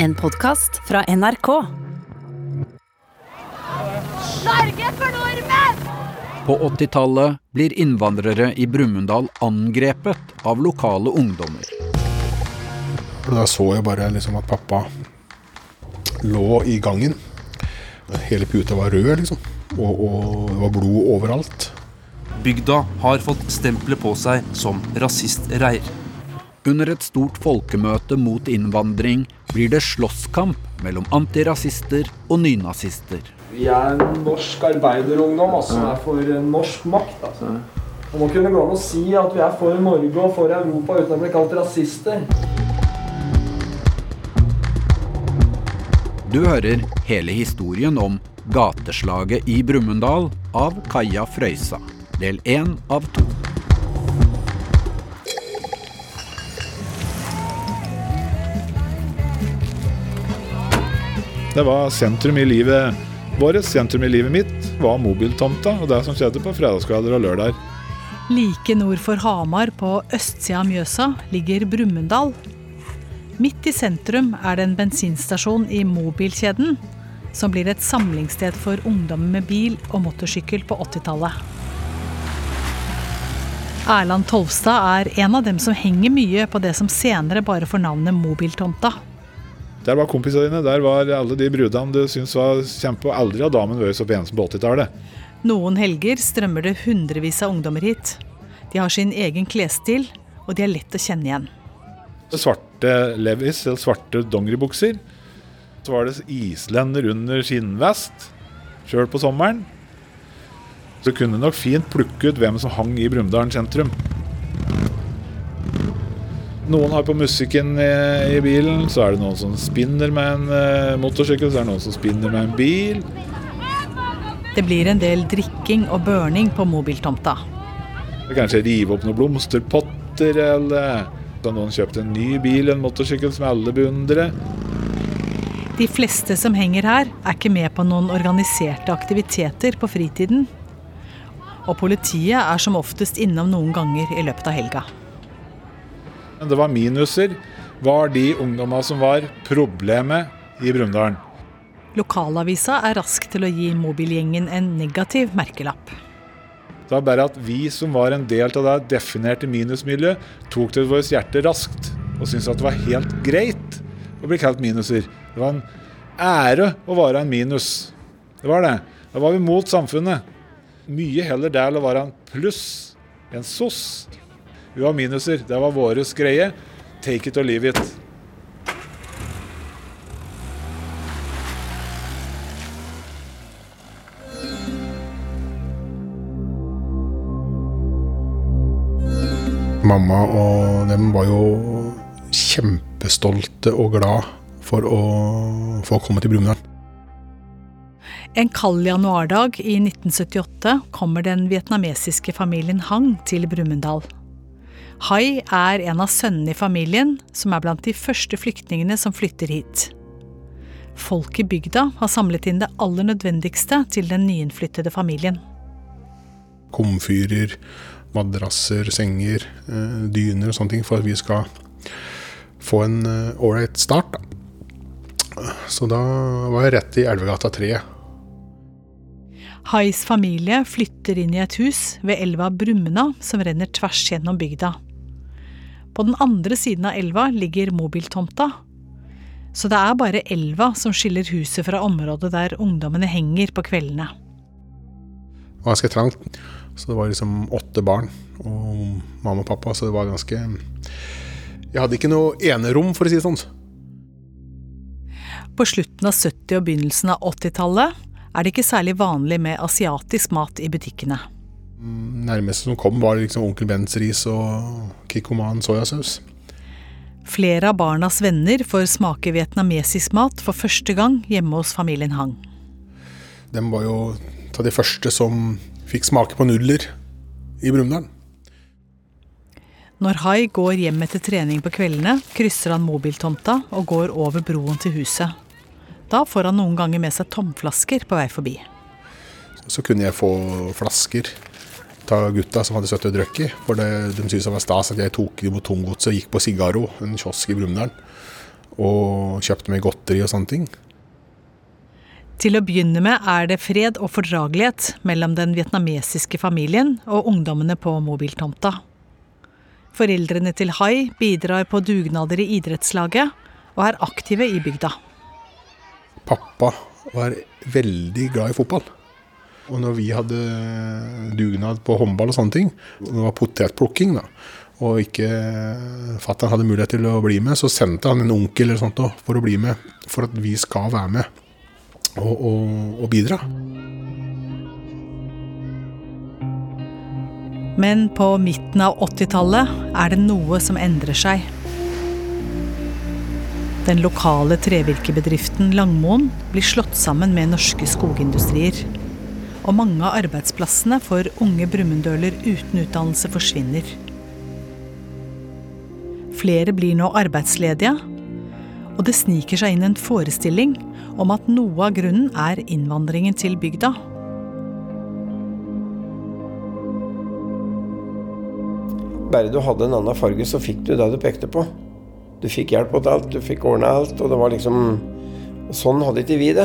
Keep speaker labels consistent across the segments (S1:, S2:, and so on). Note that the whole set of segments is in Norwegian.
S1: En podkast fra NRK.
S2: Norge for nordmenn!
S3: På 80-tallet blir innvandrere i Brumunddal angrepet av lokale ungdommer.
S4: Da så jeg bare liksom at pappa lå i gangen. Hele puta var rød, liksom. Og, og det var blod overalt.
S5: Bygda har fått stempelet på seg som rasistreir.
S3: Under et stort folkemøte mot innvandring blir det slåsskamp mellom antirasister og nynazister.
S6: Vi er en norsk arbeiderungdom altså, som er for norsk makt. Altså. Og må kunne gå an å si at vi er for Norge og for Europa uten å bli kalt rasister.
S3: Du hører hele historien om gateslaget i Brumunddal av Kaja Frøysa. Del én av to.
S7: Det var sentrum i livet vårt, sentrum i livet mitt, var mobiltomta og det som skjedde på fredagskvelder og lørdager.
S8: Like nord for Hamar, på østsida av Mjøsa, ligger Brumunddal. Midt i sentrum er det en bensinstasjon i mobilkjeden, som blir et samlingssted for ungdommer med bil og motorsykkel på 80-tallet. Erland Tolvstad er en av dem som henger mye på det som senere bare får navnet Mobiltomta.
S7: Der var kompisene dine, der var alle de brudene du syntes var kjempe... og Aldri har damen vært så pen som på 80-tallet.
S8: Noen helger strømmer det hundrevis av ungdommer hit. De har sin egen klesstil, og de er lett å kjenne igjen.
S7: Svarte levis eller svarte dongeribukser. Så var det islender under skinnvest, sjøl på sommeren. Så kunne nok fint plukke ut hvem som hang i Brumunddal sentrum. Noen har på musikken i, i bilen, så er det noen som spinner med en eh, motorsykkel, så er det noen som spinner med en bil.
S8: Det blir en del drikking og børning på mobiltomta.
S7: Kanskje rive opp noen blomsterpotter, eller så har noen kjøpt en ny bil, en motorsykkel som alle beundrer.
S8: De fleste som henger her, er ikke med på noen organiserte aktiviteter på fritiden. Og politiet er som oftest innom noen ganger i løpet av helga.
S7: Men det var minuser, var de ungdomma som var problemet i Brumunddal.
S8: Lokalavisa er rask til å gi mobilgjengen en negativ merkelapp.
S7: Det var bare at vi som var en del av det definerte minusmiljøet, tok til vårt hjerte raskt og syntes at det var helt greit å bli kalt minuser. Det var en ære å være en minus. Det var det. Da var vi mot samfunnet. Mye heller der å være en pluss, en SOS. Vi var minuser. Det var våres greie. Take it or leave it.
S4: Mamma og dem var jo kjempestolte og glad for å få komme til Brumunddal.
S8: En kald januardag i 1978 kommer den vietnamesiske familien Hang til Brumunddal. Hai er en av sønnene i familien, som er blant de første flyktningene som flytter hit. Folk i bygda har samlet inn det aller nødvendigste til den nyinnflyttede familien.
S4: Komfyrer, madrasser, senger, eh, dyner og sånne ting for at vi skal få en ålreit start. Da. Så da var jeg rett i Elvegata 3.
S8: Hais familie flytter inn i et hus ved elva Brumna, som renner tvers gjennom bygda. På den andre siden av elva ligger mobiltomta. Så det er bare elva som skiller huset fra området der ungdommene henger på kveldene.
S4: Det var ganske trangt, så det var liksom åtte barn og mamma og pappa, så det var ganske Jeg hadde ikke noe enerom, for å si det sånn.
S8: På slutten av 70- og begynnelsen av 80-tallet er det ikke særlig vanlig med asiatisk mat i butikkene.
S4: Nærmeste som kom, var liksom Onkel Bens ris og Kikkoman soyasaus.
S8: Flere av barnas venner får smake vietnamesisk mat for første gang hjemme hos familien Hang.
S4: De var jo av de første som fikk smake på nudler i Brumunddal.
S8: Når Hai går hjem etter trening på kveldene, krysser han mobiltomta og går over broen til huset. Da får han noen ganger med seg tomflasker på vei forbi.
S4: Så kunne jeg få flasker av gutta som hadde støttet drøkk i. For det, de syntes det var stas at jeg tok dem mot tomgodset og gikk på Sigaro, en kiosk i Brumunddal. og kjøpte meg godteri og sånne ting.
S8: Til å begynne med er det fred og fordragelighet mellom den vietnamesiske familien og ungdommene på mobiltomta. Foreldrene til Hai bidrar på dugnader i idrettslaget og er aktive i bygda.
S4: Pappa var veldig glad i fotball. Og når vi hadde dugnad på håndball og sånne ting, og det var potetplukking, da, og ikke fatter'n hadde mulighet til å bli med, så sendte han en onkel eller sånt for å bli med, for at vi skal være med og, og, og bidra.
S8: Men på midten av 80-tallet er det noe som endrer seg. Den lokale trevirkebedriften Langmoen blir slått sammen med norske skogindustrier. Og mange av arbeidsplassene for unge brumunddøler uten utdannelse forsvinner. Flere blir nå arbeidsledige, og det sniker seg inn en forestilling om at noe av grunnen er innvandringen til bygda.
S9: Bare du hadde en annen farge, så fikk du det du pekte på. Du fikk hjelp til alt, du fikk ordna alt, og det var liksom Sånn hadde ikke vi det.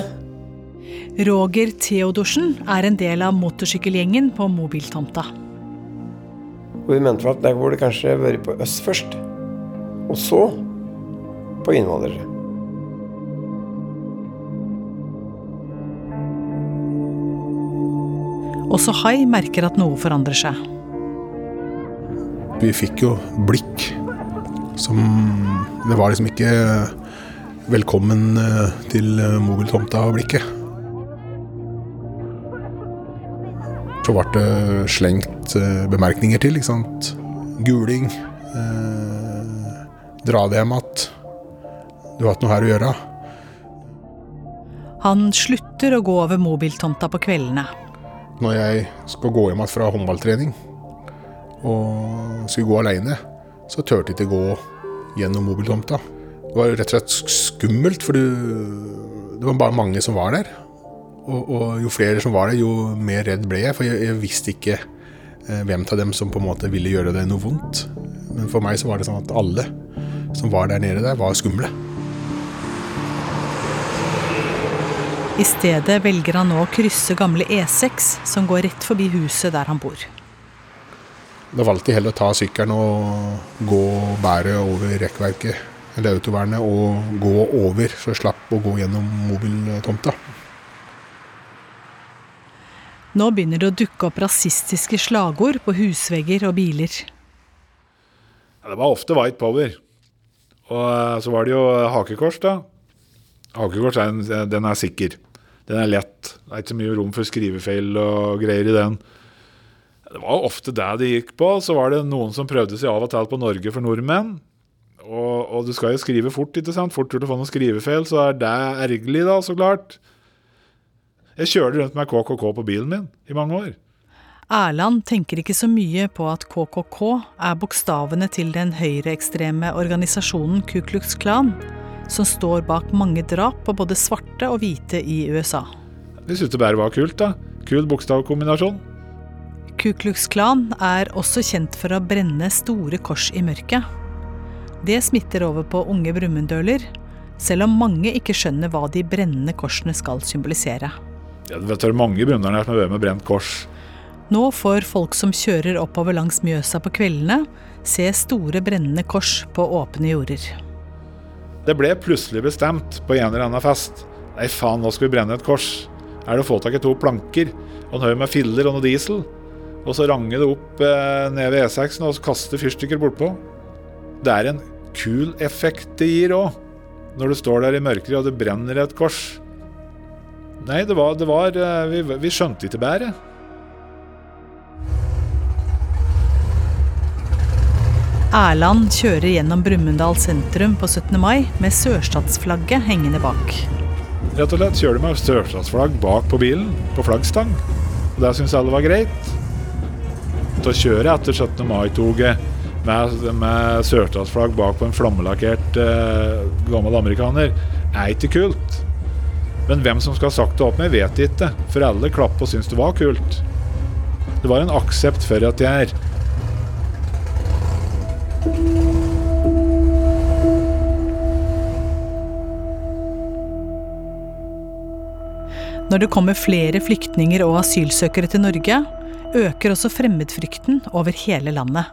S8: Roger Theodorsen er en del av motorsykkelgjengen på mobiltomta.
S9: Vi mente at der burde det kanskje vært på oss først. Og så på innvandrere.
S8: Også Hai merker at noe forandrer seg.
S4: Vi fikk jo blikk som Det var liksom ikke velkommen eh, til mobiltomta-blikket. Så ble det slengt eh, bemerkninger til, ikke sant. Guling. Eh, dra det hjem igjen. Du har ikke noe her å gjøre.
S8: Han slutter å gå over mobiltomta på kveldene.
S4: Når jeg skal gå hjem igjen fra håndballtrening og skulle gå aleine, så turte jeg ikke gå gjennom mobiltomta. Det var rett og slett skummelt, for det var bare mange som var der. Og, og, jo flere som var der, jo mer redd ble jeg, for jeg, jeg visste ikke eh, hvem av dem som på en måte ville gjøre det noe vondt. Men for meg så var det sånn at alle som var der nede der, var skumle.
S8: I stedet velger han nå å krysse gamle E6, som går rett forbi huset der han bor.
S4: Da valgte jeg heller å ta sykkelen og gå bæret bære over rekkverket, eller autovernet, og gå over, så slapp å gå gjennom mobiltomta.
S8: Nå begynner det å dukke opp rasistiske slagord på husvegger og biler.
S7: Ja, det var ofte white power. Og eh, så var det jo hakekors, da. Hakekors er en, den er sikker. Den er lett. Det er ikke så mye rom for skrivefeil og greier i den. Det var ofte det de gikk på. Så var det noen som prøvde seg av og til på Norge for nordmenn. Og, og du skal jo skrive fort, ikke sant? Fort gjort å få noen skrivefeil, så er det ergerlig, da, så klart. Jeg kjørte rundt med KKK på bilen min i mange år.
S8: Erland tenker ikke så mye på at KKK er bokstavene til den høyreekstreme organisasjonen Ku Klux Klan, som står bak mange drap på både svarte og hvite i USA.
S7: De syntes det bare var kult, da. Kul bokstavkombinasjon.
S8: Ku Klux Klan er også kjent for å brenne store kors i mørket. Det smitter over på unge brumunddøler, selv om mange ikke skjønner hva de brennende korsene skal symbolisere.
S7: Ja, det er mange brunnerne som har vært med brent kors.
S8: Nå får folk som kjører oppover langs Mjøsa på kveldene, se store brennende kors på åpne jorder.
S7: Det ble plutselig bestemt på en eller annen fest. Nei, faen, nå skal vi brenne et kors. Er det å få tak i to planker og en haug med filler og noe diesel? Og så ranger det opp eh, ned ved E6-en og kaster fyrstikker bortpå. Det er en kul effekt det gir òg, når du står der i mørket og det brenner et kors. Nei, det var, det var vi, vi skjønte ikke bedre.
S8: Erland kjører gjennom Brumunddal sentrum på 17. mai med sørstatsflagget hengende bak.
S7: Rett og slett kjører de med sørstatsflagg bak på bilen, på flaggstang. Og det syns alle var greit. Til å kjøre etter 17. mai-toget med, med sørstatsflagg bak på en flammelakkert eh, gammel amerikaner er ikke kult. Men hvem som skal ha sagt det opp med, vet ikke, for alle klappet og syntes det var kult. Det var en aksept for at jeg er.
S8: Når det kommer flere flyktninger og asylsøkere til Norge, øker også fremmedfrykten over hele landet.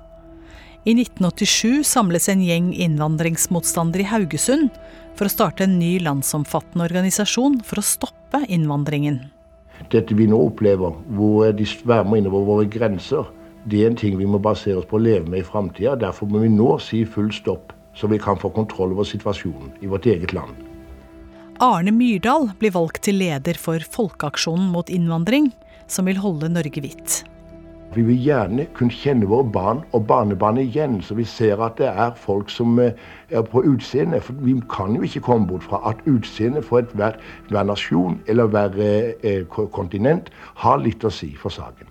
S8: I 1987 samles en gjeng innvandringsmotstandere i Haugesund for å starte en ny landsomfattende organisasjon for å stoppe innvandringen.
S10: Dette vi nå opplever, hvor de svermer innover våre grenser, det er en ting vi må basere oss på å leve med i framtida. Derfor må vi nå si full stopp, så vi kan få kontroll over situasjonen i vårt eget land.
S8: Arne Myrdal blir valgt til leder for Folkeaksjonen mot innvandring, som vil holde Norge hvitt.
S10: Vi vil gjerne kunne kjenne våre barn og barnebarn igjen, så vi ser at det er folk som eh, er på utseende. For vi kan jo ikke komme bort fra at utseendet for hver, hver nasjon eller hver eh, kontinent har litt å si for saken.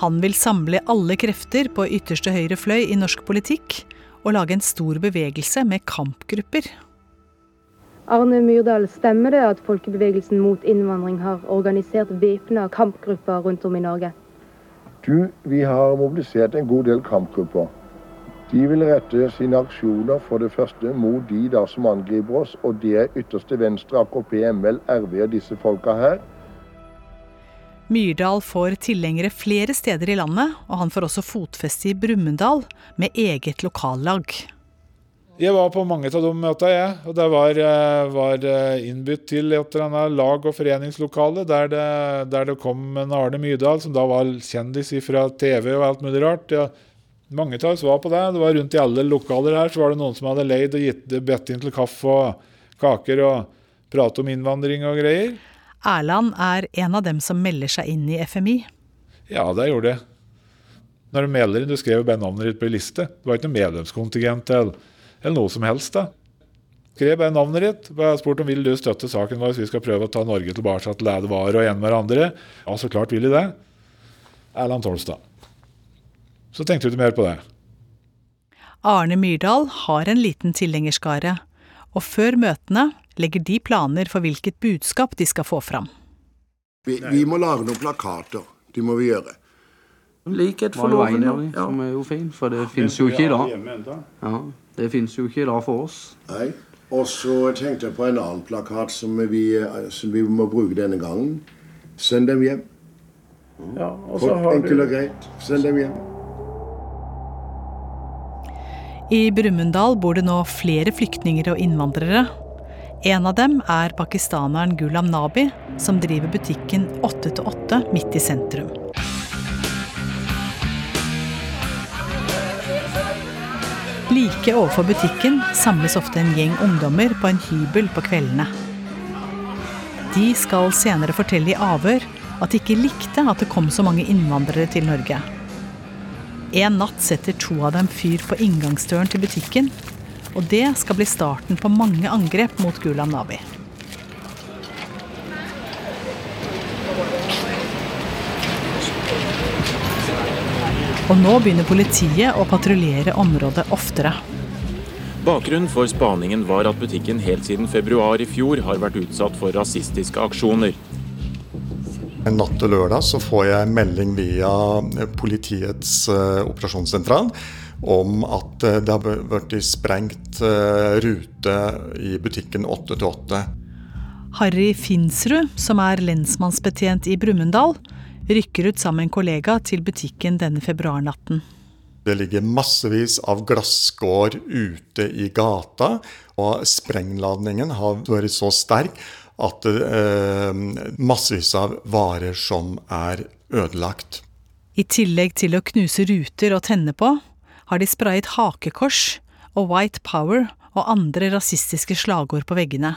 S8: Han vil samle alle krefter på ytterste høyre fløy i norsk politikk og lage en stor bevegelse med kampgrupper.
S11: Arne Myrdal, stemmer det at folkebevegelsen mot innvandring har organisert væpna kampgrupper rundt om i Norge?
S10: Du, vi har mobilisert en god del kampgrupper. De vil rette sine aksjoner for det første mot de da som angriper oss, og det er ytterste venstre, AKP, ML, RV og disse folka her.
S8: Myrdal får tilhengere flere steder i landet, og han får også fotfeste i Brumunddal med eget lokallag.
S7: Jeg var på mange av de møtene, jeg. Og det var, eh, var eh, innbudt til et eller annet lag- og foreningslokale der det, der det kom en Arne Myrdal, som da var kjendis fra TV og alt mulig rart. Ja, mange av oss var på det. Det var rundt i alle lokaler her så var det noen som hadde leid og gitt bedt inn til kaffe og kaker og prate om innvandring og greier.
S8: Erland er en av dem som melder seg inn i FMI.
S7: Ja, det gjorde jeg. Når du melder inn, du skrev bare navnet ditt på ei liste. Det var ikke noe medlemskontingent eller, eller noe som helst. da. Skrev bare navnet ditt. Bare spurt om vil du støtte saken vår hvis vi skal prøve å ta Norge tilbake til det det var og igjen hverandre. Ja, så klart vil de det. Erland Tolstad. Så tenkte du ikke mer på det.
S8: Arne Myrdal har en liten tilhengerskare, og før møtene legger de planer for hvilket budskap de skal få fram.
S10: Vi, vi må lage noen plakater. Det må vi gjøre.
S12: Likhet for loven, ja. Som er jo fin, for det fins jo ikke i dag. Ja, det fins jo ikke i dag for oss.
S10: Nei. Og så tenkte jeg på en annen plakat som vi, som vi må bruke denne gangen. Send dem hjem.
S12: Ja,
S10: enkelt og greit. Send dem hjem.
S8: I Brumunddal bor det nå flere flyktninger og innvandrere. En av dem er pakistaneren Gulam Nabi, som driver butikken 8 til 8 midt i sentrum. Like overfor butikken samles ofte en gjeng ungdommer på en hybel på kveldene. De skal senere fortelle i avhør at de ikke likte at det kom så mange innvandrere til Norge. En natt setter to av dem fyr på inngangsdøren til butikken, og det skal bli starten på mange angrep mot Gulam Nabi. Og nå begynner politiet å patruljere området oftere.
S13: Bakgrunnen for spaningen var at butikken helt siden februar i fjor har vært utsatt for rasistiske aksjoner.
S14: En natt til lørdag så får jeg melding via politiets uh, operasjonssentral om at uh, det har blitt sprengt uh, rute i butikken 8 til 8.
S8: Harry Finsrud, som er lensmannsbetjent i Brumunddal, rykker ut sammen med en kollega til butikken denne februarnatten.
S14: Det ligger massevis av glasskår ute i gata, og sprengladningen har vært så sterk at eh, massevis av varer som er ødelagt.
S8: I tillegg til å knuse ruter og tenne på, har de sprayet hakekors og White Power og andre rasistiske slagord på veggene.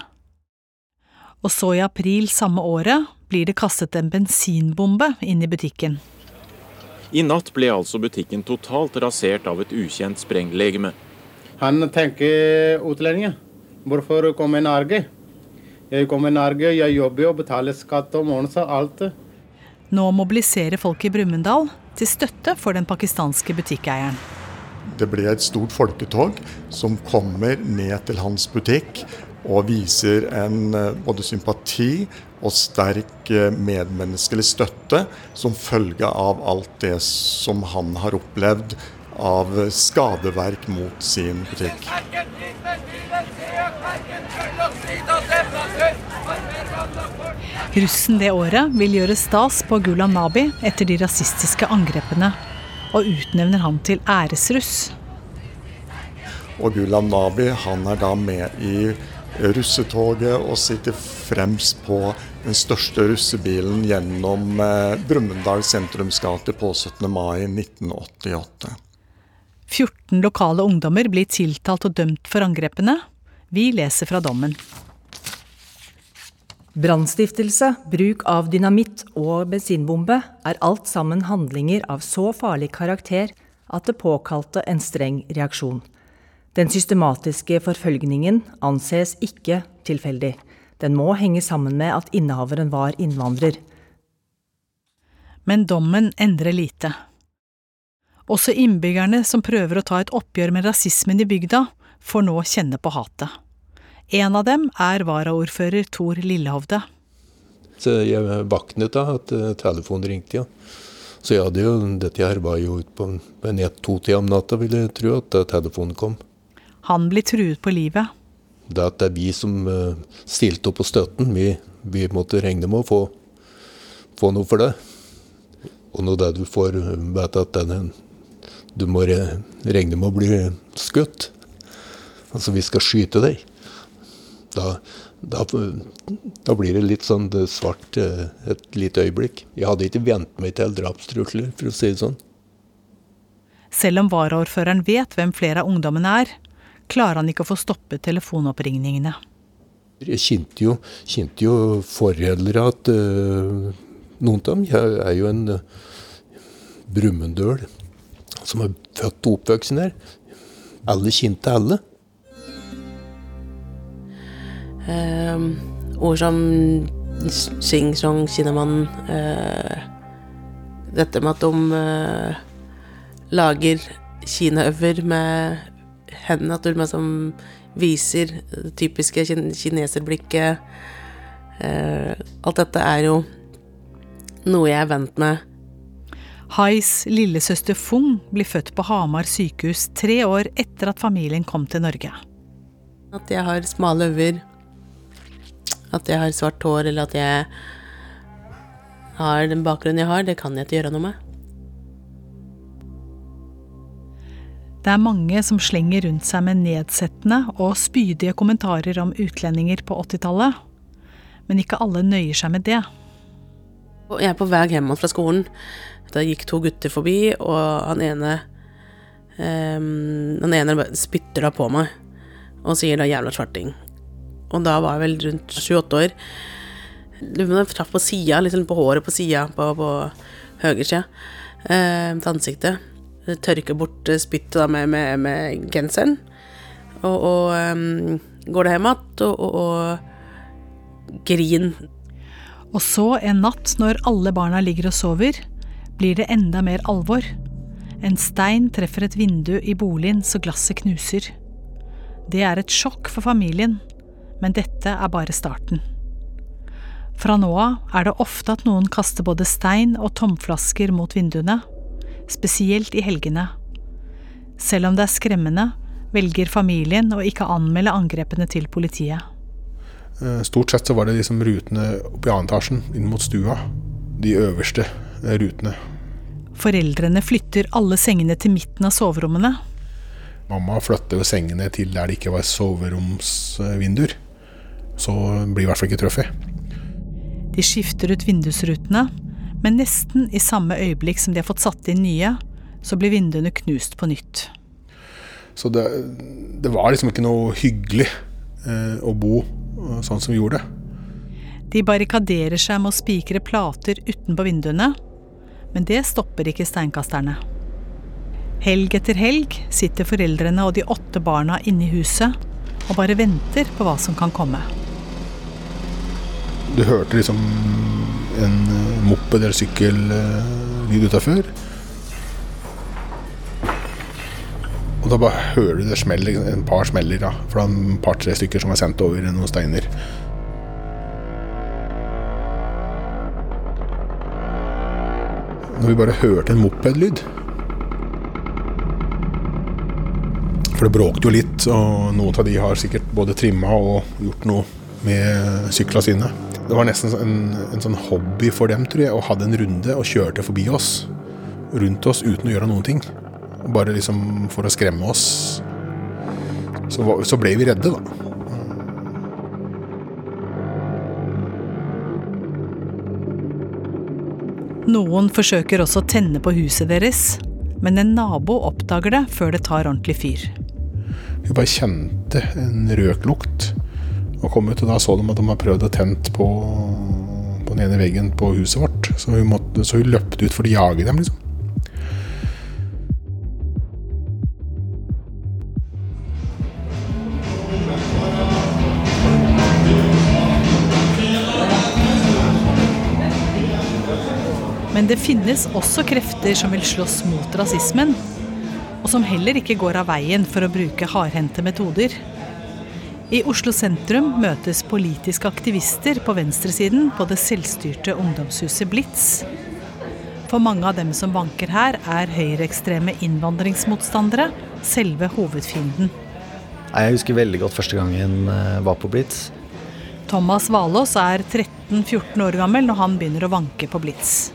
S8: Og så i april samme året blir det kastet en bensinbombe inn i butikken.
S13: I natt ble altså butikken totalt rasert av et ukjent sprenglegeme.
S15: Han tenker utlendinger. Hvorfor komme i Norge? Jeg kommer i Norge, jeg jobber og betaler skatt og morgenen og alt.
S8: Nå mobiliserer folk i Brumunddal til støtte for den pakistanske butikkeieren.
S14: Det ble et stort folketog som kommer ned til hans butikk og viser en både sympati og sterk medmenneskelig støtte som følge av alt det som han har opplevd av skadeverk mot sin butikk.
S8: Russen det året vil gjøre stas på Gulam Nabi etter de rasistiske angrepene, og utnevner han til æresruss.
S14: Og Gulam Nabi han er da med i russetoget og sitter fremst på den største russebilen gjennom eh, Brumunddal sentrumsgate på 17. mai 1988.
S8: 14 lokale ungdommer blir tiltalt og dømt for angrepene. Vi leser fra dommen.
S16: Brannstiftelse, bruk av dynamitt og bensinbombe er alt sammen handlinger av så farlig karakter at det påkalte en streng reaksjon. Den systematiske forfølgningen anses ikke tilfeldig. Den må henge sammen med at innehaveren var innvandrer.
S8: Men dommen endrer lite. Også innbyggerne som prøver å ta et oppgjør med rasismen i bygda, får nå kjenne på hatet. En av dem er varaordfører Tor Lillehovde.
S17: Så jeg våknet da at uh, telefonen ringte, ja. Så jeg hadde jo, dette her var jo ute på, en ett-to-tida om natta, vil jeg tro, at telefonen kom.
S8: Han blir truet på livet.
S17: Det at det er vi som uh, stilte opp på støtten, vi, vi måtte regne med å få, få, noe for det. Og når det du får vite at den, du må regne med å bli skutt, altså vi skal skyte deg, da, da, da blir det litt sånn det svart uh, et lite øyeblikk. Jeg hadde ikke vent meg til drapstrusler, for å si det sånn.
S8: Selv om varaordføreren vet hvem flere av ungdommene er, klarer han ikke å få stoppet telefonoppringningene.
S17: Jeg kjente jo, kjente jo foreldre at uh, noen av dem jeg er jo en uh, Brumunddøl som er født og oppvokst her. Alle kjente alle.
S18: Uh, ord som Sing Song, Kinnaman uh, Dette med at de uh, lager kinaøver med hendene, at du liksom viser det typiske kineserblikket. alt dette er jo noe jeg er vant med.
S8: Hais lillesøster Fung blir født på Hamar sykehus tre år etter at familien kom til Norge.
S18: At jeg har smale øyne, at jeg har svart hår, eller at jeg har den bakgrunnen jeg har, det kan jeg ikke gjøre noe med.
S8: Det er mange som slenger rundt seg med nedsettende og spydige kommentarer om utlendinger på 80-tallet, men ikke alle nøyer seg med det.
S18: Jeg er på vei hjem fra skolen. Da gikk to gutter forbi, og han ene um, Han ene spytter da på meg og sier da 'jævla svarting'. Og da var jeg vel rundt 28 år. Jeg traff på sida, liksom på håret på sida, på, på høyresida uh, til ansiktet. Tørker bort spyttet med, med, med genseren. Og, og um, går det hjem igjen og, og, og grin.
S8: Og så en natt når alle barna ligger og sover, blir det enda mer alvor. En stein treffer et vindu i boligen så glasset knuser. Det er et sjokk for familien, men dette er bare starten. Fra nå av er det ofte at noen kaster både stein og tomflasker mot vinduene, spesielt i helgene. Selv om det er skremmende, velger familien å ikke anmelde angrepene til politiet.
S4: Stort sett så var det liksom rutene oppe i annen etasjen, inn mot stua. De øverste rutene.
S8: Foreldrene flytter alle sengene til midten av soverommene.
S4: Mamma flytter jo sengene til der det ikke var soveromsvinduer. Så blir i hvert fall ikke truffet.
S8: De skifter ut vindusrutene, men nesten i samme øyeblikk som de har fått satt inn nye, så blir vinduene knust på nytt.
S4: Så det, det var liksom ikke noe hyggelig eh, å bo sånn som vi gjorde det.
S8: De barrikaderer seg med å spikre plater utenpå vinduene, men det stopper ikke steinkasterne. Helg etter helg sitter foreldrene og de åtte barna inne i huset og bare venter på hva som kan komme.
S4: Du hørte liksom en moped eller sykkel lyd utafor. Og da bare hører du det smeller, en par smeller da, For det er et par-tre stykker som er sendt over noen steiner. Når vi bare hørte en mopedlyd For det bråkte jo litt, og noen av de har sikkert både trimma og gjort noe med syklene sine. Det var nesten en, en sånn hobby for dem, tror jeg, og hadde en runde og kjørte forbi oss. Rundt oss uten å gjøre noen ting. Bare liksom for å skremme oss. Så, så ble vi redde, da.
S8: Noen forsøker også å tenne på huset deres, men en nabo oppdager det før det tar ordentlig fyr.
S4: Vi bare kjente en røklukt og kom ut, og da så de at de hadde prøvd å tent på, på den ene veggen på huset vårt. Så hun, måtte, så hun løpte ut for å jage dem, liksom.
S8: Men det finnes også krefter som vil slåss mot rasismen, og som heller ikke går av veien for å bruke hardhendte metoder. I Oslo sentrum møtes politiske aktivister på venstresiden på det selvstyrte ungdomshuset Blitz. For mange av dem som vanker her, er høyreekstreme innvandringsmotstandere selve hovedfienden.
S19: Jeg husker veldig godt første gangen jeg var på Blitz.
S8: Thomas Valås er 13-14 år gammel når han begynner å vanke på Blitz.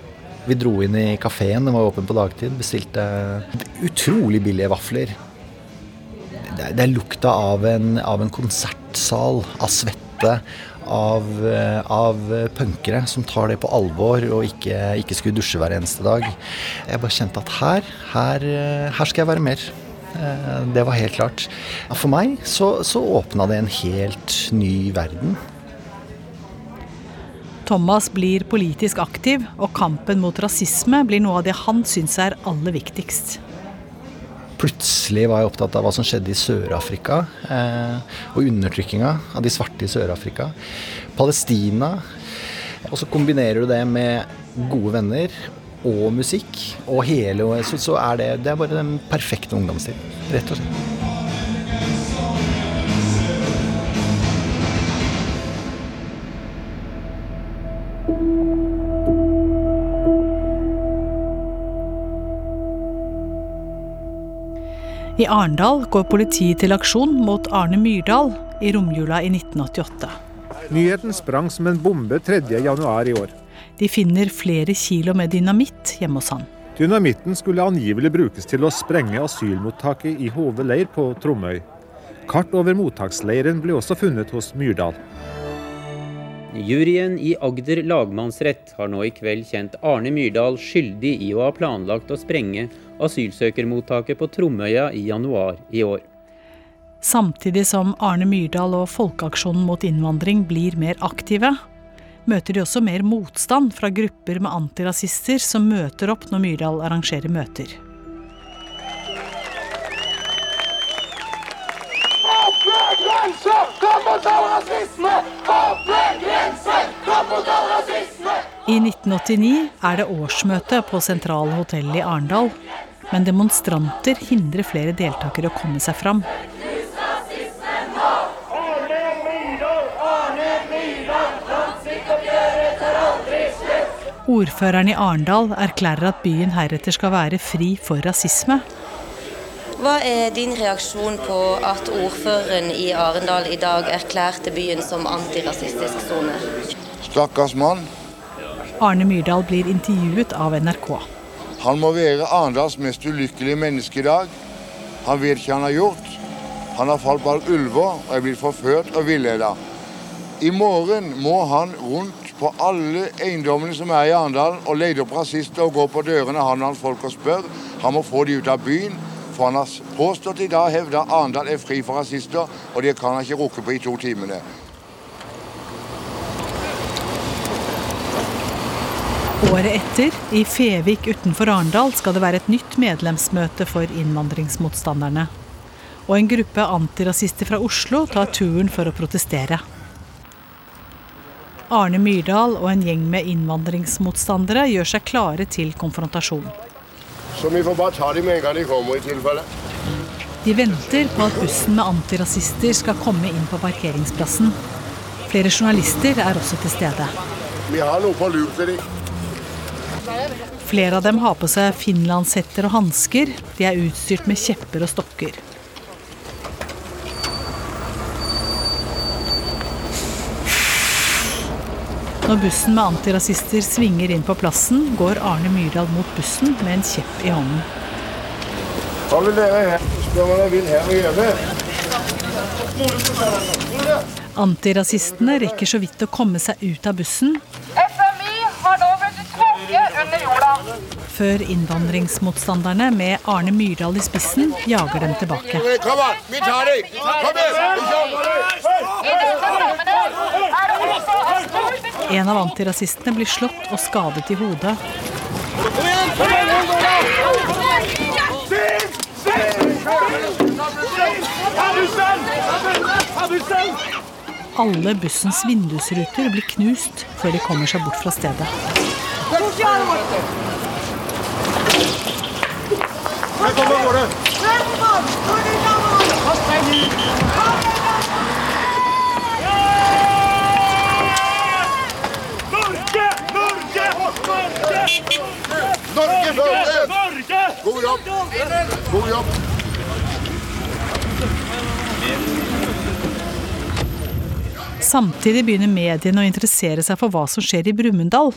S19: Vi dro inn i kafeen, den var åpen på dagtid. Bestilte utrolig billige vafler. Det er, lukta av en, av en, konsertsal, av svette, av, av, punkere som tar det på alvor og ikke, ikke skulle dusje hver eneste dag. Jeg bare kjente at her, her, her skal jeg være mer. Det var helt klart. For meg så, så åpna det en helt ny verden.
S8: Thomas blir politisk aktiv, og kampen mot rasisme blir noe av det han syns er aller viktigst.
S19: Plutselig var jeg opptatt av hva som skjedde i Sør-Afrika, eh, og undertrykkinga av de svarte i Sør-Afrika. Palestina. Og så kombinerer du det med gode venner og musikk, og hele Så, så er det, det er bare den perfekte ungdomstiden, rett og slett.
S8: I Arendal går politiet til aksjon mot Arne Myrdal i romjula i 1988.
S20: Nyheten sprang som en bombe 3.1 i år.
S8: De finner flere kilo med dynamitt hjemme hos han.
S20: Dynamitten skulle angivelig brukes til å sprenge asylmottaket i Hove leir på Tromøy. Kart over mottaksleiren ble også funnet hos Myrdal.
S21: Juryen i Agder lagmannsrett har nå i kveld kjent Arne Myrdal skyldig i å ha planlagt å sprenge asylsøkermottaket på Tromøya i januar i år.
S8: Samtidig som Arne Myrdal og Folkeaksjonen mot innvandring blir mer aktive, møter de også mer motstand fra grupper med antirasister som møter opp når Myrdal arrangerer møter. Åpne grenser! Kom mot all rasisme! Åpne grenser! Kom mot all rasisme! I 1989 er det årsmøte på Sentrale hotell i Arendal. Men demonstranter hindrer flere deltakere å komme seg fram. Ordføreren i Arendal erklærer at byen heretter skal være fri for rasisme.
S22: Hva er din reaksjon på at ordføreren i Arendal i dag erklærte byen som antirasistisk sone?
S23: Stakkars mann.
S8: Arne Myrdal blir intervjuet av NRK.
S23: Han må være Arendals mest ulykkelige menneske i dag. Han vet ikke hva han har gjort. Han har falt bak ulver og er blitt forført og villedet. I morgen må han rundt på alle eiendommene som er i Arendal og lete opp rasister og gå på dørene han og hans folk og spør. Han må få de ut av byen. For han har påstått i dag hevda Arendal er fri for rasister, og det kan han ikke rukke på i to timene.
S8: Året etter, i Fevik utenfor Arendal, skal det være et nytt medlemsmøte for innvandringsmotstanderne. Og en gruppe antirasister fra Oslo tar turen for å protestere. Arne Myrdal og en gjeng med innvandringsmotstandere gjør seg klare til konfrontasjon.
S23: Så vi får bare ta dem med en gang de kommer, i tilfelle.
S8: De venter på at bussen med antirasister skal komme inn på parkeringsplassen. Flere journalister er også til stede.
S23: Vi har noe på lur til dem.
S8: Flere av dem har på seg finlandshetter og hansker. De er utstyrt med kjepper og stokker. Når bussen med antirasister svinger inn på plassen, går Arne Myrdal mot bussen med en kjepp i hånden.
S10: Hva vil dere her? Spør hva dere vil her og gjøre.
S8: Antirasistene rekker så vidt å komme seg ut av bussen
S24: FMI har nå blitt tvunget under jorda.
S8: Før innvandringsmotstanderne med Arne Myrdal i spissen jager dem tilbake.
S10: Kom an, vi tar deg! Kom igjen!
S8: En av antirasistene blir slått og skadet i hodet. Alle bussens vindusruter blir knust før de kommer seg bort fra stedet.
S10: Norge først! God jobb! God jobb!
S8: Samtidig begynner mediene å interessere seg for hva som skjer i Brumunddal.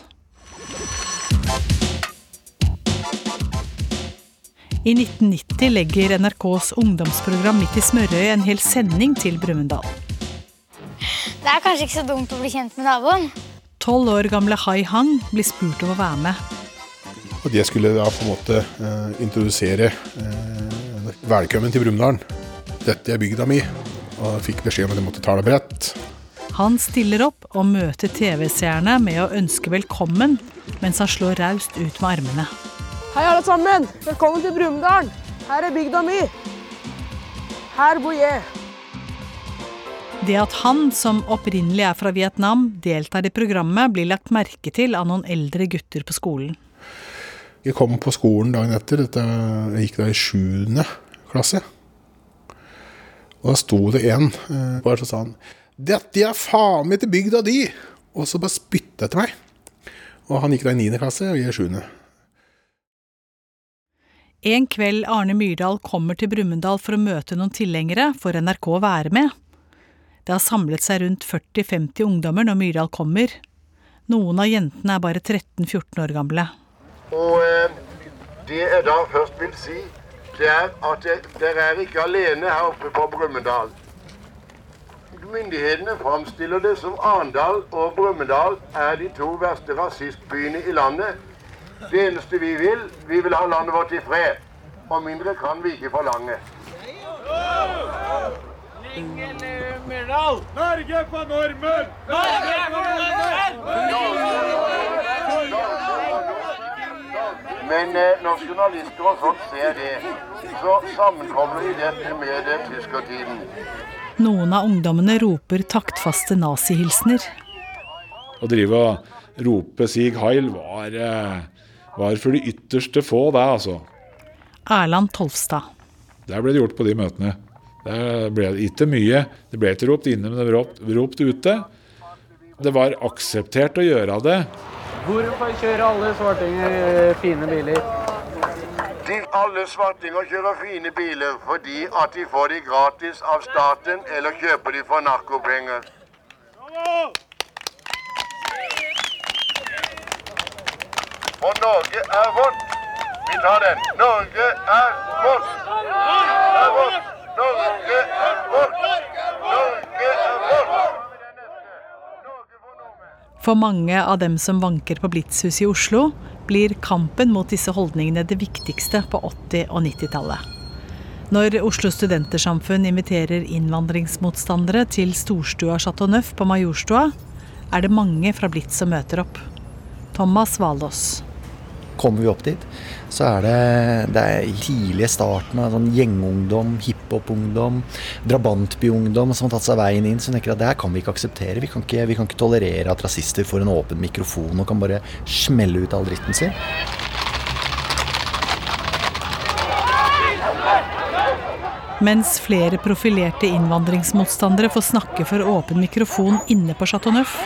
S8: I 1990 legger NRKs ungdomsprogram Midt i smørøyet en hel sending til Brumunddal.
S25: Det er kanskje ikke så dumt å bli kjent med naboen.
S8: Tolv år gamle Hai Hang blir spurt om å være med.
S4: Og det skulle da på en måte eh, introdusere eh, velkommen til Brumunddal. Dette er bygda mi. Og fikk beskjed om at jeg måtte tale bredt.
S8: Han stiller opp og møter TV-seerne med å ønske velkommen, mens han slår raust ut med armene.
S26: Hei, alle sammen. Velkommen til Brumunddal. Her er bygda mi. Her bor jeg.
S8: Det at han, som opprinnelig er fra Vietnam, deltar i programmet, blir lagt merke til av noen eldre gutter på skolen.
S4: Jeg kom på skolen dagen etter. Dette, jeg gikk da i sjuende klasse. Og da sto det en bare og så sa han 'Dette er faen meg til bygda di!' Og så bare spytta etter meg. Og han gikk da i niende klasse, og jeg i sjuende.
S8: En kveld Arne Myrdal kommer til Brumunddal for å møte noen tilhengere, får NRK være med. Det har samlet seg rundt 40-50 ungdommer når Myrdal kommer. Noen av jentene er bare 13-14 år gamle.
S10: Og eh, det jeg da først vil si, det er at dere er ikke alene her oppe på Brumunddal. Myndighetene framstiller det som Arendal og Brumunddal er de to verste rasistbyene i landet. Det eneste vi vil, vi vil ha landet vårt i fred. Og mindre kan vi ikke forlange.
S27: Myrdal! Norge på normen! Norge på
S10: Men eh, når journalister og sånt ser det, så sammenkobler de dette med eh, tyskertiden.
S8: Noen av ungdommene roper taktfaste nazihilsener.
S7: Å drive og rope Sig Heil var, eh, var for de ytterste få, det, altså.
S8: Erland Tolvstad.
S7: Der ble det gjort på de møtene. Der ble det ikke mye. Det ble ikke ropt inne, men det ble ropt, ropt ute. Det var akseptert å gjøre det.
S15: Hvorfor kjører alle svartinger fine biler?
S10: De alle svartinger kjører fine biler fordi at de får de gratis av staten, eller kjøper de for narkopenger. Og Norge er vårt. Vi tar den. Norge er vårt. Er vårt. Norge er vårt. Norge er vårt.
S8: For mange av dem som vanker på Blitzhuset i Oslo, blir kampen mot disse holdningene det viktigste på 80- og 90-tallet. Når Oslo Studentersamfunn inviterer innvandringsmotstandere til storstua Chateau Neuf på Majorstua, er det mange fra Blitz som møter opp. Thomas Valås.
S19: Kommer vi opp dit, så er det, det tidlige starten av sånn gjengungdom, hiphop-ungdom, drabantbyungdom som har tatt seg veien inn. Som tenker at det her kan vi ikke akseptere. Vi kan ikke, vi kan ikke tolerere at rasister får en åpen mikrofon og kan bare smelle ut all dritten sin.
S8: Mens flere profilerte innvandringsmotstandere får snakke for åpen mikrofon inne på Chateau Neuf,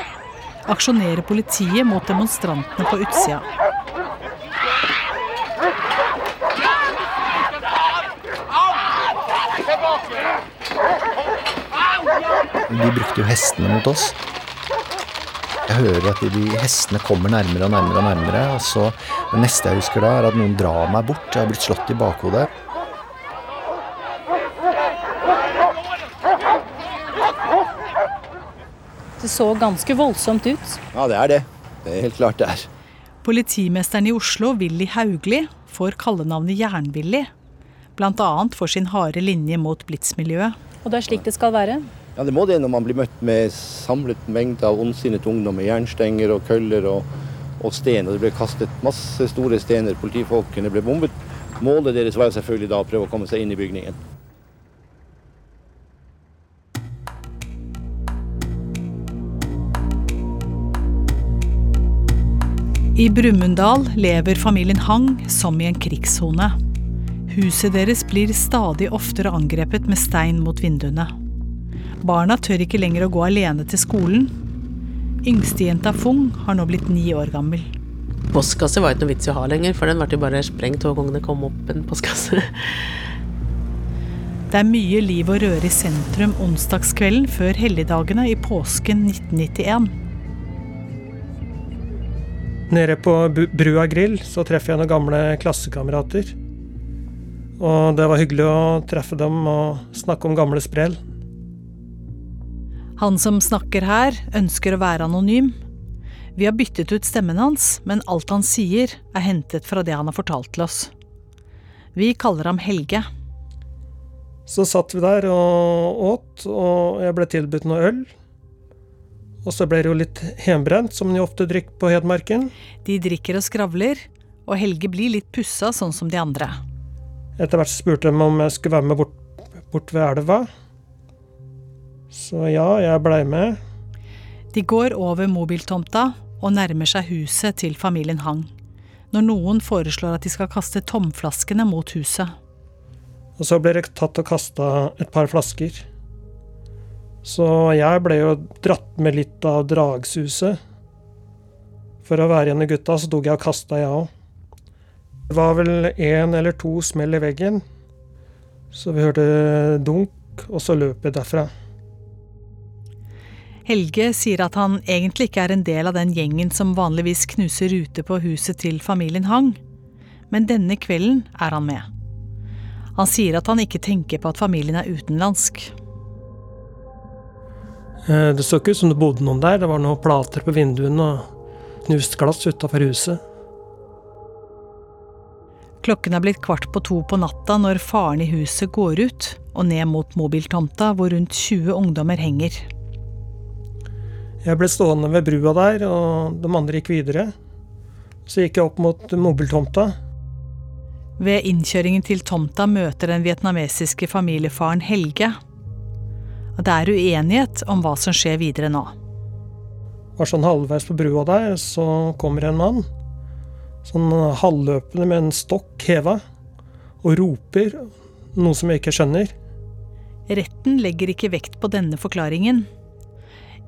S8: aksjonerer politiet mot demonstrantene på utsida.
S19: De brukte jo hestene mot oss. Jeg hører at de, de hestene kommer nærmere og nærmere og nærmere. Og så Det neste jeg husker da, er at noen drar meg bort. Jeg har blitt slått i bakhodet.
S28: Det så ganske voldsomt ut.
S29: Ja, det er det. Det er helt klart det er.
S8: Politimesteren i Oslo, Willy Haugli, får kallenavnet Jernvilly. Bl.a. for sin harde linje mot blitsmiljøet.
S28: Og det er slik det skal være?
S29: Ja, Det må det når man blir møtt med samlet mengde av ondsinnet ungdom med jernstenger og køller og, og sten. Og det ble kastet masse store stener. Politifolkene ble bombet. Målet deres var selvfølgelig da å prøve å komme seg inn i bygningen.
S8: I Brumunddal lever familien Hang som i en krigssone. Huset deres blir stadig oftere angrepet med stein mot vinduene. Barna tør ikke lenger å gå alene til skolen. Yngstejenta Fung har nå blitt ni år gammel.
S18: Postkasse var ikke noe vits i å ha lenger, for den ble bare sprengt hver gang det kom opp en postkasse.
S8: Det er mye liv og røre i sentrum onsdagskvelden før helligdagene i påsken 1991.
S30: Nede på Brua grill så treffer jeg noen gamle klassekamerater. Og det var hyggelig å treffe dem og snakke om gamle sprell.
S8: Han som snakker her, ønsker å være anonym. Vi har byttet ut stemmen hans, men alt han sier, er hentet fra det han har fortalt til oss. Vi kaller ham Helge.
S30: Så satt vi der og åt, og jeg ble tilbudt noe øl. Og så ble det jo litt hjemmebrent, som de ofte drikker på Hedmarken.
S8: De drikker og skravler, og Helge blir litt pussa, sånn som de andre.
S30: Etter hvert spurte de om jeg skulle være med bort, bort ved elva. Så ja, jeg blei med.
S8: De går over mobiltomta og nærmer seg huset til familien Hang. Når noen foreslår at de skal kaste tomflaskene mot huset.
S30: Og så ble det tatt og kasta et par flasker. Så jeg ble jo dratt med litt av dragsuset. For å være igjen av gutta, så tok jeg og kasta, jeg òg. Det var vel én eller to smell i veggen. Så vi hørte dunk, og så løp vi derfra.
S8: Helge sier at han egentlig ikke er en del av den gjengen som vanligvis knuser ruter på huset til familien Hang, men denne kvelden er han med. Han sier at han ikke tenker på at familien er utenlandsk.
S30: Eh, det så ikke ut som det bodde noen der. Det var noen plater på vinduene og knust glass utafor huset.
S8: Klokken er blitt kvart på to på natta når faren i huset går ut og ned mot mobiltomta hvor rundt 20 ungdommer henger.
S30: Jeg ble stående ved brua der, og de andre gikk videre. Så gikk jeg opp mot mobiltomta.
S8: Ved innkjøringen til tomta møter den vietnamesiske familiefaren Helge. Og det er uenighet om hva som skjer videre nå.
S30: Var sånn halvveis på brua der, så kommer en mann. Sånn halvløpende med en stokk heva. Og roper noe som jeg ikke skjønner.
S8: Retten legger ikke vekt på denne forklaringen.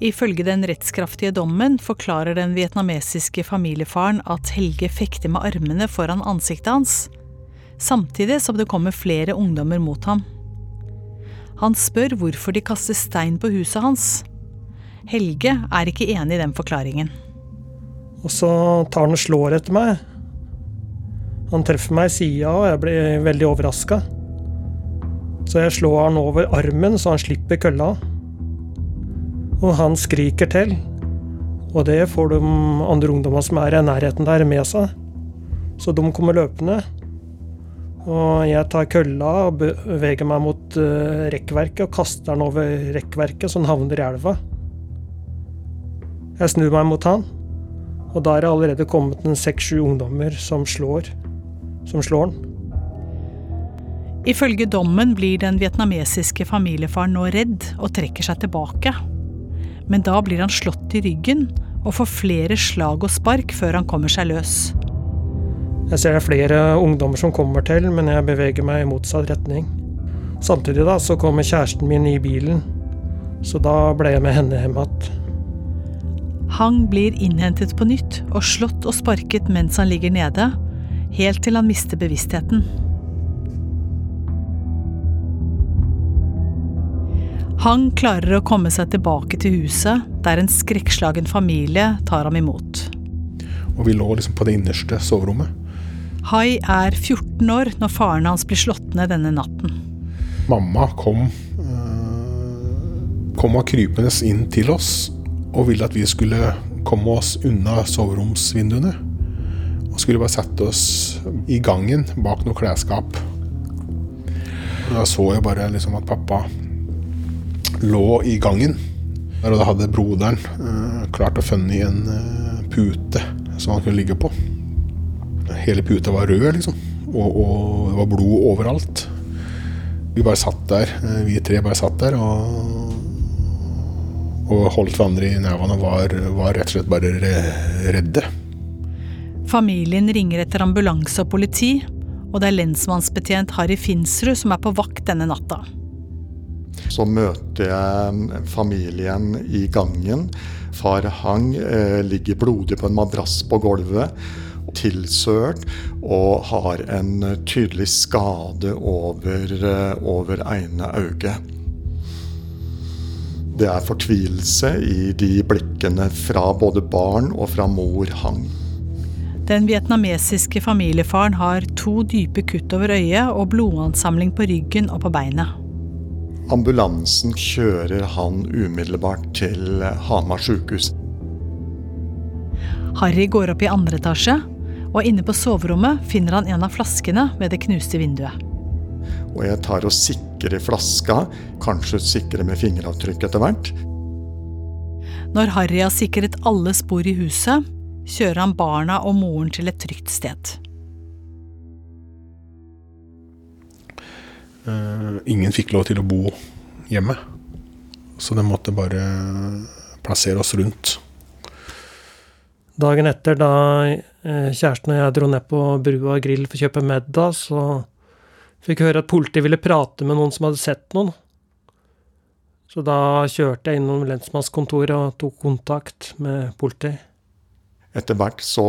S8: Ifølge den rettskraftige dommen forklarer den vietnamesiske familiefaren at Helge fekter med armene foran ansiktet hans, samtidig som det kommer flere ungdommer mot ham. Han spør hvorfor de kaster stein på huset hans. Helge er ikke enig i den forklaringen.
S30: Og så tar han og slår etter meg. Han treffer meg i sida, og jeg blir veldig overraska. Så jeg slår han over armen, så han slipper kølla. Og han skriker til. Og det får de andre ungdommene som er i nærheten der, med seg. Så de kommer løpende. Og jeg tar kølla og beveger meg mot uh, rekkverket og kaster den over rekkverket, så den havner i elva. Jeg snur meg mot han, og da er det allerede kommet en seks-sju ungdommer som slår. Som slår han.
S8: Ifølge dommen blir den vietnamesiske familiefaren nå redd og trekker seg tilbake men da blir han slått i ryggen og får flere slag og spark før han kommer seg løs.
S30: Jeg ser det er flere ungdommer som kommer til, men jeg beveger meg i motsatt retning. Samtidig da, så kommer kjæresten min i bilen, så da ble jeg med henne hjem igjen.
S8: Hang blir innhentet på nytt og slått og sparket mens han ligger nede, helt til han mister bevisstheten. Hang klarer å komme seg tilbake til huset, der en skrekkslagen familie tar ham imot.
S4: Og vi lå liksom på det innerste soverommet.
S8: Hai er 14 år når faren hans blir slått ned denne natten.
S4: Mamma kom, kom kom krypende inn til oss og ville at vi skulle komme oss unna soveromsvinduene. Og skulle bare sette oss i gangen bak noe klesskap. Da så jeg bare liksom at pappa lå i gangen. Og da hadde broderen uh, klart å funne en uh, pute som han kunne ligge på. Hele puta var rød, liksom. Og, og det var blod overalt. Vi bare satt der, vi tre bare satt der og, og holdt hverandre i nevene og var, var, rett og slett bare redde.
S8: Familien ringer etter ambulanse og politi, og det er lensmannsbetjent Harry Finsrud som er på vakt denne natta.
S14: Så møter jeg familien i gangen. Far Hang eh, ligger blodig på en madrass på gulvet tilsølt og har en tydelig skade over, over ene øyet. Det er fortvilelse i de blikkene fra både barn og fra mor Hang.
S8: Den vietnamesiske familiefaren har to dype kutt over øyet og blodansamling på ryggen og på beinet.
S14: Ambulansen kjører han umiddelbart til Hamar sykehus.
S8: Harry går opp i andre etasje, og inne på soverommet finner han en av flaskene ved det knuste vinduet.
S14: Og jeg tar og sikrer flaska, kanskje sikrer med fingeravtrykk etter hvert.
S8: Når Harry har sikret alle spor i huset, kjører han barna og moren til et trygt sted.
S4: Ingen fikk lov til å bo hjemme, så de måtte bare plassere oss rundt.
S30: Dagen etter, da kjæresten og jeg dro ned på Brua grill for å kjøpe middag, så fikk jeg høre at politiet ville prate med noen som hadde sett noen. Så da kjørte jeg innom lensmannskontoret og tok kontakt med politiet.
S14: Etter hvert så,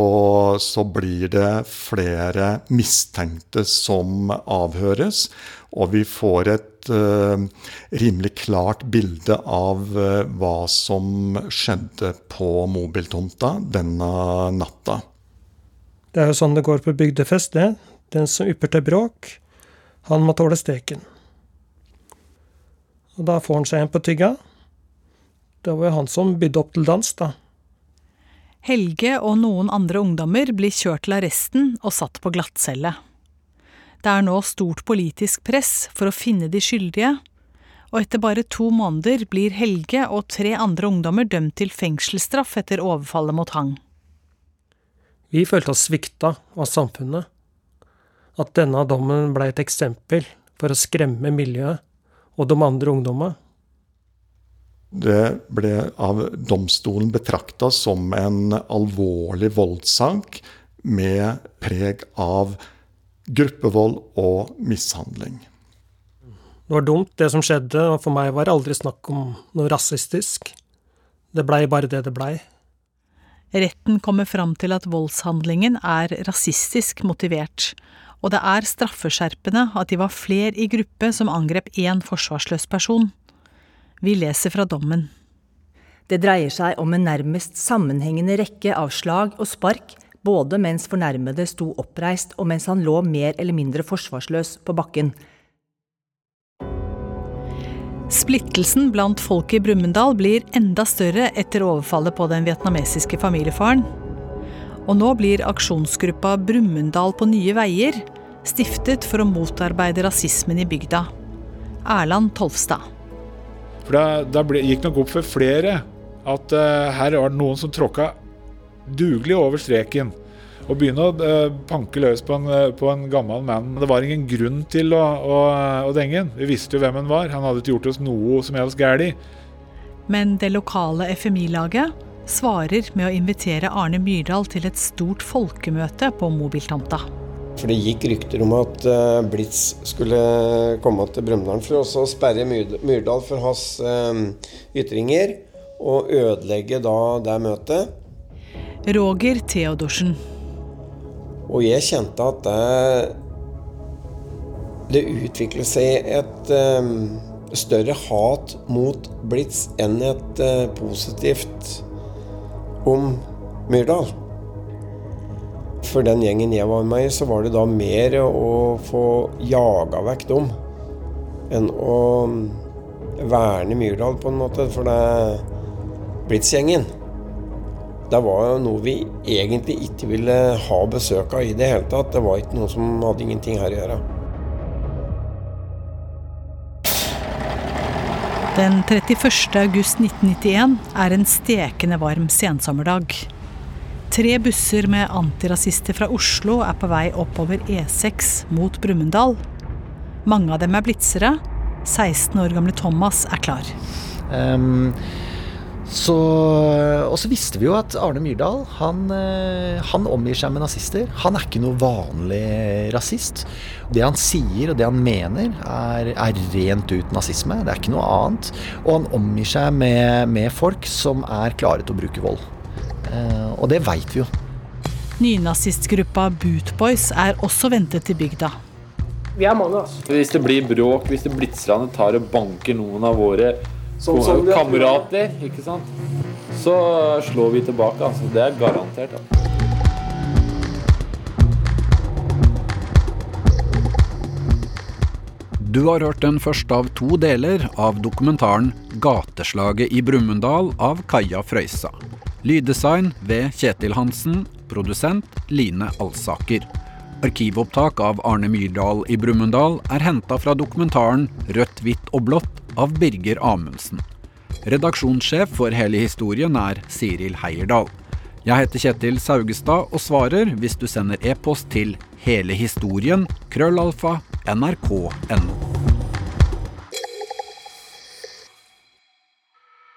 S14: så, blir det flere mistenkte som avhøres, og vi får et uh, rimelig klart bilde av uh, hva som skjedde på mobiltomta denne natta.
S30: Det er jo sånn det går på bygdefest, det. Den som ypper til bråk, han må tåle steken. Og da får han seg en på tygga. Det var jo han som bydde opp til dans, da.
S8: Helge og noen andre ungdommer blir kjørt til arresten og satt på glattcelle. Det er nå stort politisk press for å finne de skyldige, og etter bare to måneder blir Helge og tre andre ungdommer dømt til fengselsstraff etter overfallet mot Hang.
S30: Vi følte oss svikta av samfunnet. At denne dommen ble et eksempel for å skremme miljøet og de andre ungdommene.
S14: Det ble av domstolen betrakta som en alvorlig voldssak med preg av gruppevold og mishandling.
S30: Det var dumt, det som skjedde, og for meg var det aldri snakk om noe rasistisk. Det blei bare det det blei.
S8: Retten kommer fram til at voldshandlingen er rasistisk motivert, og det er straffeskjerpende at de var fler i gruppe som angrep én forsvarsløs person. Vi leser fra dommen.
S16: Det dreier seg om en nærmest sammenhengende rekke av slag og spark, både mens fornærmede sto oppreist og mens han lå mer eller mindre forsvarsløs på bakken.
S8: Splittelsen blant folket i Brumunddal blir enda større etter overfallet på den vietnamesiske familiefaren. Og nå blir aksjonsgruppa Brumunddal på nye veier stiftet for å motarbeide rasismen i bygda. Erland Tolvstad.
S7: For da, gikk nok opp for flere at uh, her var det noen som tråkka dugelig over streken. Og begynne å uh, panke løs på en, uh, på en, gammel mann. Det var ingen grunn til å, å, å denge han. Vi visste jo hvem han var. Han hadde ikke gjort oss noe som helst galt.
S8: Men det lokale FMI-laget svarer med å invitere Arne Myrdal til et stort folkemøte på mobiltomta.
S31: For det gikk rykter om at Blitz skulle komme til Brumunddal for å sperre Myrdal for hans ytringer, og ødelegge da det møtet.
S8: Roger Theodorsen.
S31: Og jeg kjente at det, det utviklet seg et, større hat mot Blitz enn et eh, positivt om Myrdal. For den gjengen jeg var med i, så var det da mer å få jaga vekk dem enn å verne Myrdal, på en måte. For det Blitz-gjengen det var jo noe vi egentlig ikke ville ha besøk av i det hele tatt. Det var ikke noe som hadde ingenting her å gjøre.
S8: Den 31. august 1991 er en stekende varm sensommerdag. Tre busser med antirasister fra Oslo er på vei oppover E6 mot Brumunddal. Mange av dem er blitzere. 16 år gamle Thomas er klar.
S19: Um, så, og så visste vi jo at Arne Myrdal han, eh, han, omgir seg med nazister. Han er ikke noe vanlig rasist. Det han sier og det han mener, er, er rent ut nazisme. Det er ikke noe annet. Og han omgir seg med, med folk som er klare til å bruke vold. Eh, og det veit vi jo.
S8: Nynazistgruppa Bootboys er også ventet til bygda.
S26: Vi er mange, altså.
S32: Hvis det blir bråk, hvis det blitzerne tar og banker noen av våre
S26: Sånn som
S32: kamerater, ikke sant, så slår vi tilbake. Altså. Det er garantert. Altså.
S33: Du har hørt den første av to deler av dokumentaren 'Gateslaget i Brumunddal' av Kaja Frøysa. Lyddesign ved Kjetil Hansen, produsent Line Alsaker. Arkivopptak av Arne Myrdal i Brumunddal er henta fra dokumentaren 'Rødt, hvitt og blått' av Birger Amundsen. Redaksjonssjef for hele historien er Siril Heierdal. Jeg heter Kjetil Saugestad og svarer hvis du sender e-post til hele historien krøllalfa nrk.no.